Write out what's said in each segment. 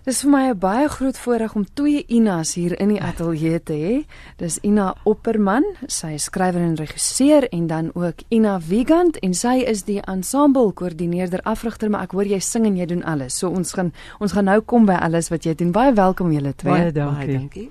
Dis vir my 'n baie groot voorreg om twee Inas hier in die ateljee te hê. Dis Ina Opperman, sy is skrywer en regisseur en dan ook Ina Wigand en sy is die ensemble koördineerder afrigter, maar ek hoor jy sing en jy doen alles. So ons gaan ons gaan nou kom by alles wat jy doen. Baie welkom julle twee. Baie dankie. Baie dankie.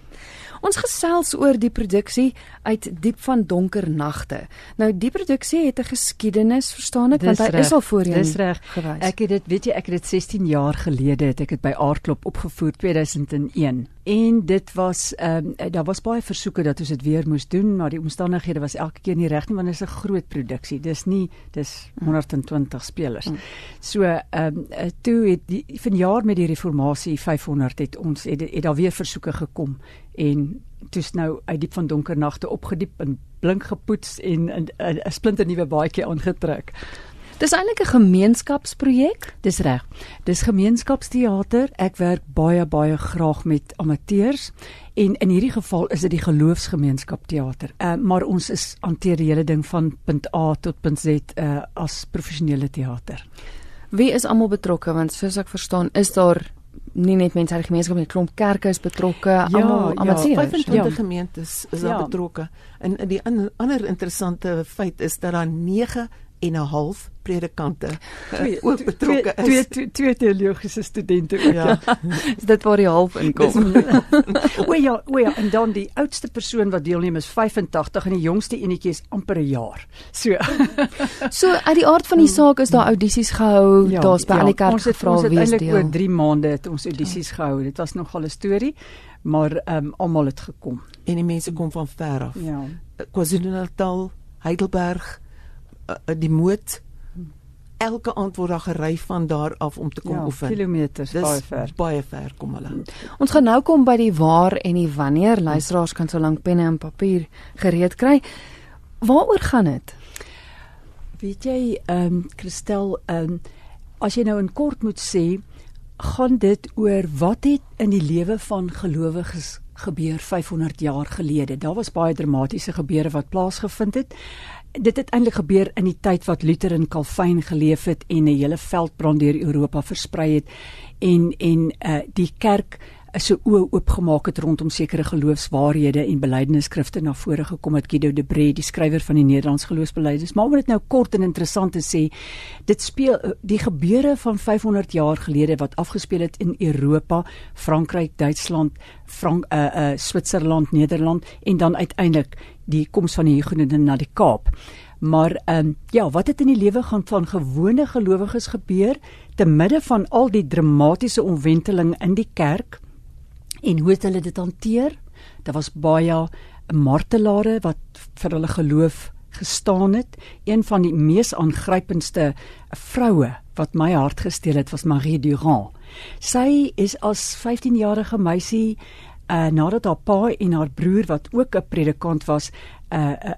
Ons gesels oor die produksie uit Diep van Donker Nagte. Nou die produksie het 'n geskiedenis, verstaan ek, want hy recht. is al voorheen. Dis reg. Ek het dit, weet jy, ek het dit 16 jaar gelede het ek dit by Aardklop opgevoer 2001. En dit was ehm um, daar was baie versoeke dat ons dit weer moes doen, maar die omstandighede was elke keer nie reg nie want dit is 'n groot produksie. Dis nie dis 120 spelers. Mm. So ehm um, toe het die vanjaar met die reformatie 500 het ons het, het daar weer versoeke gekom en toets nou uit diep van donker nagte opgediep en blink gepoets en 'n splinter nuwe baadjie aangetrek. Dis eintlik 'n gemeenskapsprojek. Dis reg. Dis gemeenskapsteater. Ek werk baie baie graag met amateurs en in hierdie geval is dit die geloofsgemeenskapteater. Uh, maar ons is hanteer die hele ding van punt A tot punt Z uh, as professionele teater. Wie is almal betrokke want soos ek verstaan is daar nie net mense uit die gemeenskap nie, klomp kerke is betrokke, ja, almal amateurs. Ja, 25 ja. gemeentes is daar ja. betrokke. En die ander interessante feit is dat daar 9 en 'n half predikante twee, ook betrokke is. Twee twee, twee teologiese studente ook. Ja. is dit waar die half inkom? o ja, o ja, en dan die oudste persoon wat deelneem is 85 en die jongste enetjie is amper 'n jaar. So. so uit die aard van die saak is daar audisies gehou, ja, daar's by ja, al die kerk gevra wie is deel. Oor 3 maande het ons audisies gehou. Dit was nogal 'n storie, maar ehm um, almal het gekom. En die mense kom van ver af. Ja. KwaZulu-Natal, Heidelberg, uh, die moed elke aand word daar gery van daar af om te kom ja, oefen. Kilometers Dis baie ver. Baie ver kom hulle. Ons gaan nou kom by die waar en die wanneer. Luisteraars kan so lank penne en papier gereed kry. Waaroor gaan dit? Weet jy, ehm um, Christel, ehm um, as jy nou in kort moet sê, gaan dit oor wat het in die lewe van gelowiges gebeur 500 jaar gelede. Daar was baie dramatiese gebeure wat plaasgevind het dit het eintlik gebeur in die tyd wat Luther en Calvin geleef het en 'n hele veldbrand deur Europa versprei het en en uh die kerk is so oë oopgemaak het rondom sekere geloofswaarhede en belydenisskrifte na vore gekom het. Guido de Bree die skrywer van die Nederlands geloofsbelijdenis maar om dit nou kort en interessant te sê dit speel eh, die gebeure van 500 jaar gelede wat afgespeel het in Europa Frankryk Duitsland Frank uh uh Switserland Nederland en dan uiteindelik die koms van die Huguenote na die Kaap. Maar ehm um, ja, wat het in die lewe gaan van gewone gelowiges gebeur te midde van al die dramatiese omwenteling in die kerk en hoe het hulle dit hanteer? Daar was baie martelare wat vir hulle geloof gestaan het. Een van die mees aangrypendste vroue wat my hart gesteel het was Marie Durand. Sy is as 15-jarige meisie uh, nadat haar pa en haar broer wat ook 'n predikant was, uh,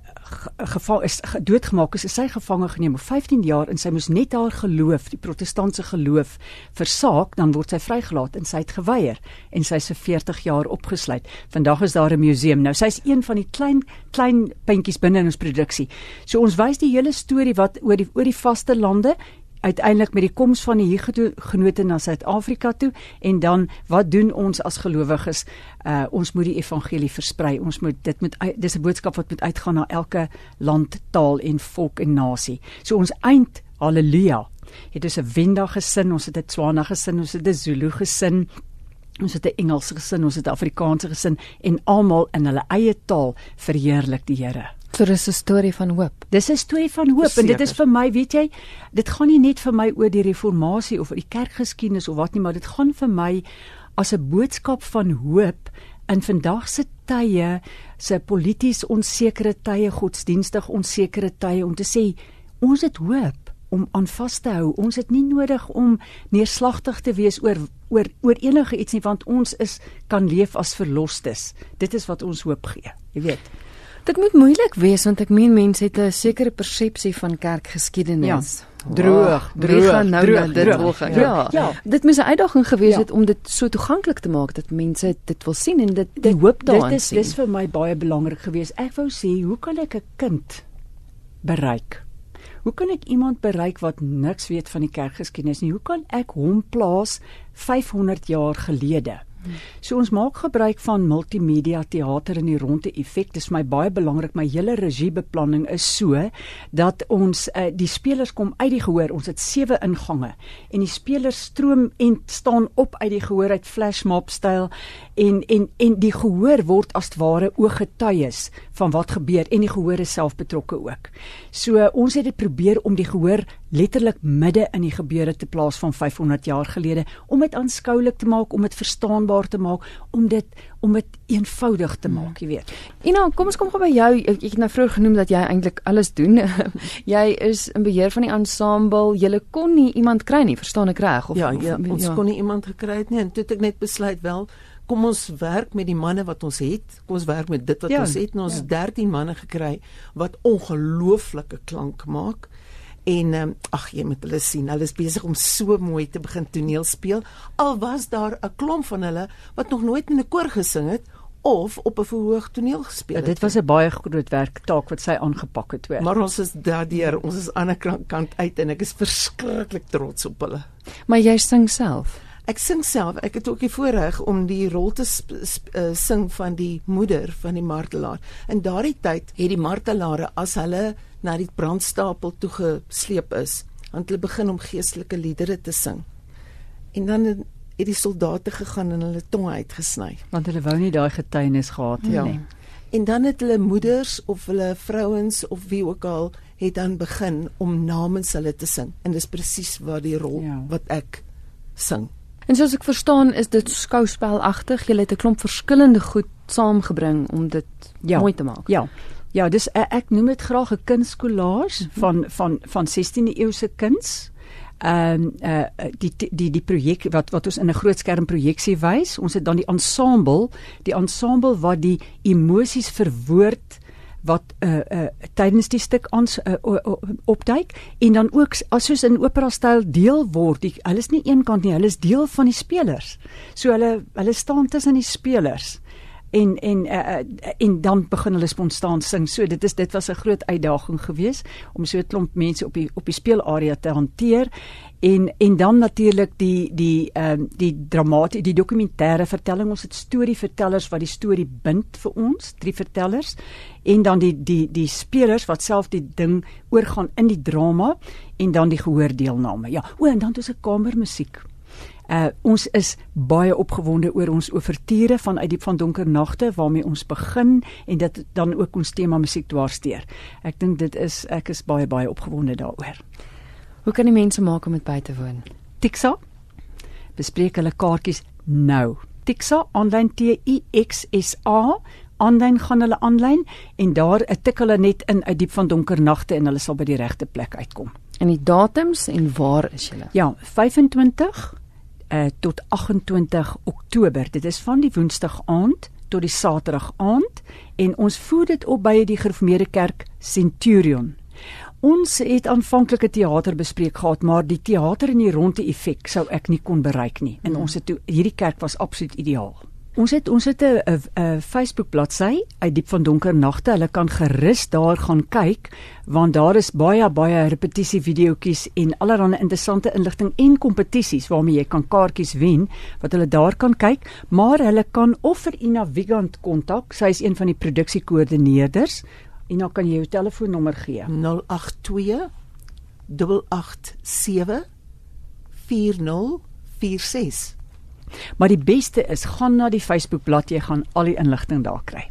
gevang is doodgemaak is, is sy gevange geneem vir 15 jaar en sy moes net haar geloof, die protestantse geloof versaak, dan word sy vrygelaat en sy het geweier en sy is vir 40 jaar opgesluit. Vandag is daar 'n museum. Nou sy's een van die klein klein puntjies binne in ons produksie. So ons wys die hele storie wat oor die oor die vaste lande uiteindelik met die koms van die hiergenote na Suid-Afrika toe en dan wat doen ons as gelowiges? Uh ons moet die evangelie versprei. Ons moet dit moet dis 'n boodskap wat moet uitgaan na elke land, taal en volk en nasie. So ons eind haleluja. Het dus 'n Wenda gesin, ons het 'n Tswana gesin, ons het 'n Zulu gesin. Ons het 'n Engelse gesin, ons het 'n Afrikaanse gesin en almal in hulle eie taal verheerlik die Here. So dis 'n storie van hoop. Dis 'n storie van hoop Zeker. en dit is vir my, weet jy, dit gaan nie net vir my oor die reformatie of oor die kerkgeskiedenis of wat nie, maar dit gaan vir my as 'n boodskap van hoop in vandag se tye, se polities onsekere tye, godsdienstig onsekere tye om te sê ons het hoop om aan vas te hou. Ons het nie nodig om neerslagtig te wees oor oor oor enige iets nie want ons is kan leef as verlosters. Dit is wat ons hoop gee. Jy weet. Dit moet moeilik wees want ek meen mense het 'n sekere persepsie van kerkgeskiedenis. Ja. Droog, droog, droog, nou droog, dit droog. Ja. Ja. ja. Dit moes 'n uitdaging gewees ja. het om dit so toeganklik te maak dat mense dit wil sien en dit die hoop daarin sien. Dit is dis vir my baie belangrik geweest. Ek wou sê, hoe kan ek 'n kind bereik? Hoe kan ek iemand bereik wat niks weet van die kerkgeskiedenis nie? Hoe kan ek hom plaas 500 jaar gelede? So ons maak gebruik van multimedia teater in die ronde effek. Dit is my baie belangrik. My hele regiebeplanning is so dat ons uh, die spelers kom uit die gehoor. Ons het sewe ingange en die spelers stroom en staan op uit die gehoor uit flashmob styl en en en die gehoor word as ware ooggetuies van wat gebeur en die gehoor is self betrokke ook. So ons het dit probeer om die gehoor letterlik midde in die gebeure te plaas van 500 jaar gelede om dit aanskoulik te maak, om dit verstaanbaar te maak om dit om dit eenvoudig te maak, jy weet. Ina, kom ons kom gou by jou. Ek het nou vroeër genoem dat jy eintlik alles doen. jy is in beheer van die ensemble. Jy kon nie iemand kry nie, verstaan ek reg of Ja, ja, of, ons ja. kon nie iemand gekry het nie en toe het ek net besluit wel kom ons werk met die manne wat ons het. Kom ons werk met dit wat ja, ons het. En ons ja. 13 manne gekry wat ongelooflike klank maak. En um, ag jy moet hulle sien, hulle is besig om so mooi te begin toneel speel. Al was daar 'n klomp van hulle wat nog nooit in 'n koor gesing het of op 'n verhoog toneel gespeel ja, het. Ja, dit was 'n baie groot werk taak wat sy aangepak het toe. Maar ons is daardeur, ons is aan 'n kant uit en ek is verskriklik trots op hulle. Maar jy sing self. Ek sing self. Ek het ook die voorreg om die rol te uh, sing van die moeder van die martelaar. In daardie tyd het die martelare as hulle na die brandstapel toe gesleep is, want hulle begin om geestelike liedere te sing. En dan het die soldate gegaan en hulle tonge uitgesny, want hulle wou nie daai getuienis gehad het ja. nie. En dan het hulle moeders of hulle vrouens of wie ook al het dan begin om namens hulle te sing. En dis presies waar die rol ja. wat ek sing. En soos ek verstaan, is dit skouspelagtig. Jy het 'n klomp verskillende goed saamgebring om dit ja. mooi te maak. Ja. Ja, dis eh, ek noem dit graag 'n kunstkollage mhm. van van van 16de eeuse kuns. Ehm um, uh die die die projek wat wat ons in 'n groot skerm projeksie wys. Ons het dan die ensemble, die ensemble wat die emosies verwoord wat uh uh tydens die stuk ons uh, opduik en dan ook as soos in opera styl deel word. Hulle is nie een kant nie, hulle is deel van die spelers. So hulle hulle staan tussen die spelers en en uh, en dan begin hulle spontaan sing. So dit is dit was 'n groot uitdaging geweest om so 'n klomp mense op die op die speelarea te hanteer. En en dan natuurlik die die ehm um, die dramatie die dokumentêre vertelling. Ons het storievertellers wat die storie bind vir ons drie vertellers. En dan die die die spelers wat self die ding oorgaan in die drama en dan die gehoordeelname. Ja o en dan het ons 'n kamermusiek Uh ons is baie opgewonde oor ons oorture van uit diep van donker nagte waarmee ons begin en dit dan ook ons tema musiek dwarsteer. Ek dink dit is ek is baie baie opgewonde daaroor. Hoe kan die mense maak om dit by te woon? Tixa bespreek hulle kaartjies nou. Tixa online T I X S A aanlyn gaan hulle aanlyn en daar tik hulle net in uit diep van donker nagte en hulle sal by die regte plek uitkom. En die datums en waar is julle? Ja, 25 uh, tot 28 Oktober. Dit is van die Woensdag aand tot die Saterdag aand en ons voer dit op by die Gereformeerde Kerk Centurion. Ons het aanvanklike teater bespreek gehad, maar die teater in die ronde effek sou ek nie kon bereik nie. En hmm. ons het toe hierdie kerk was absoluut ideaal. Ons het ons het 'n Facebook bladsy uit diep van donker nagte. Hulle kan gerus daar gaan kyk want daar is baie baie repetisie videoetjies en allerlei interessante inligting en kompetisies waarmee jy kan kaartjies wen wat hulle daar kan kyk, maar hulle kan of vir Ina Vigant kontak. Sy is een van die produksiekoördineerders. Ina, kan jy jou telefoonnommer gee? 082 887 4046 Maar die beste is gaan na die Facebook bladsy, jy gaan al die inligting daar kry.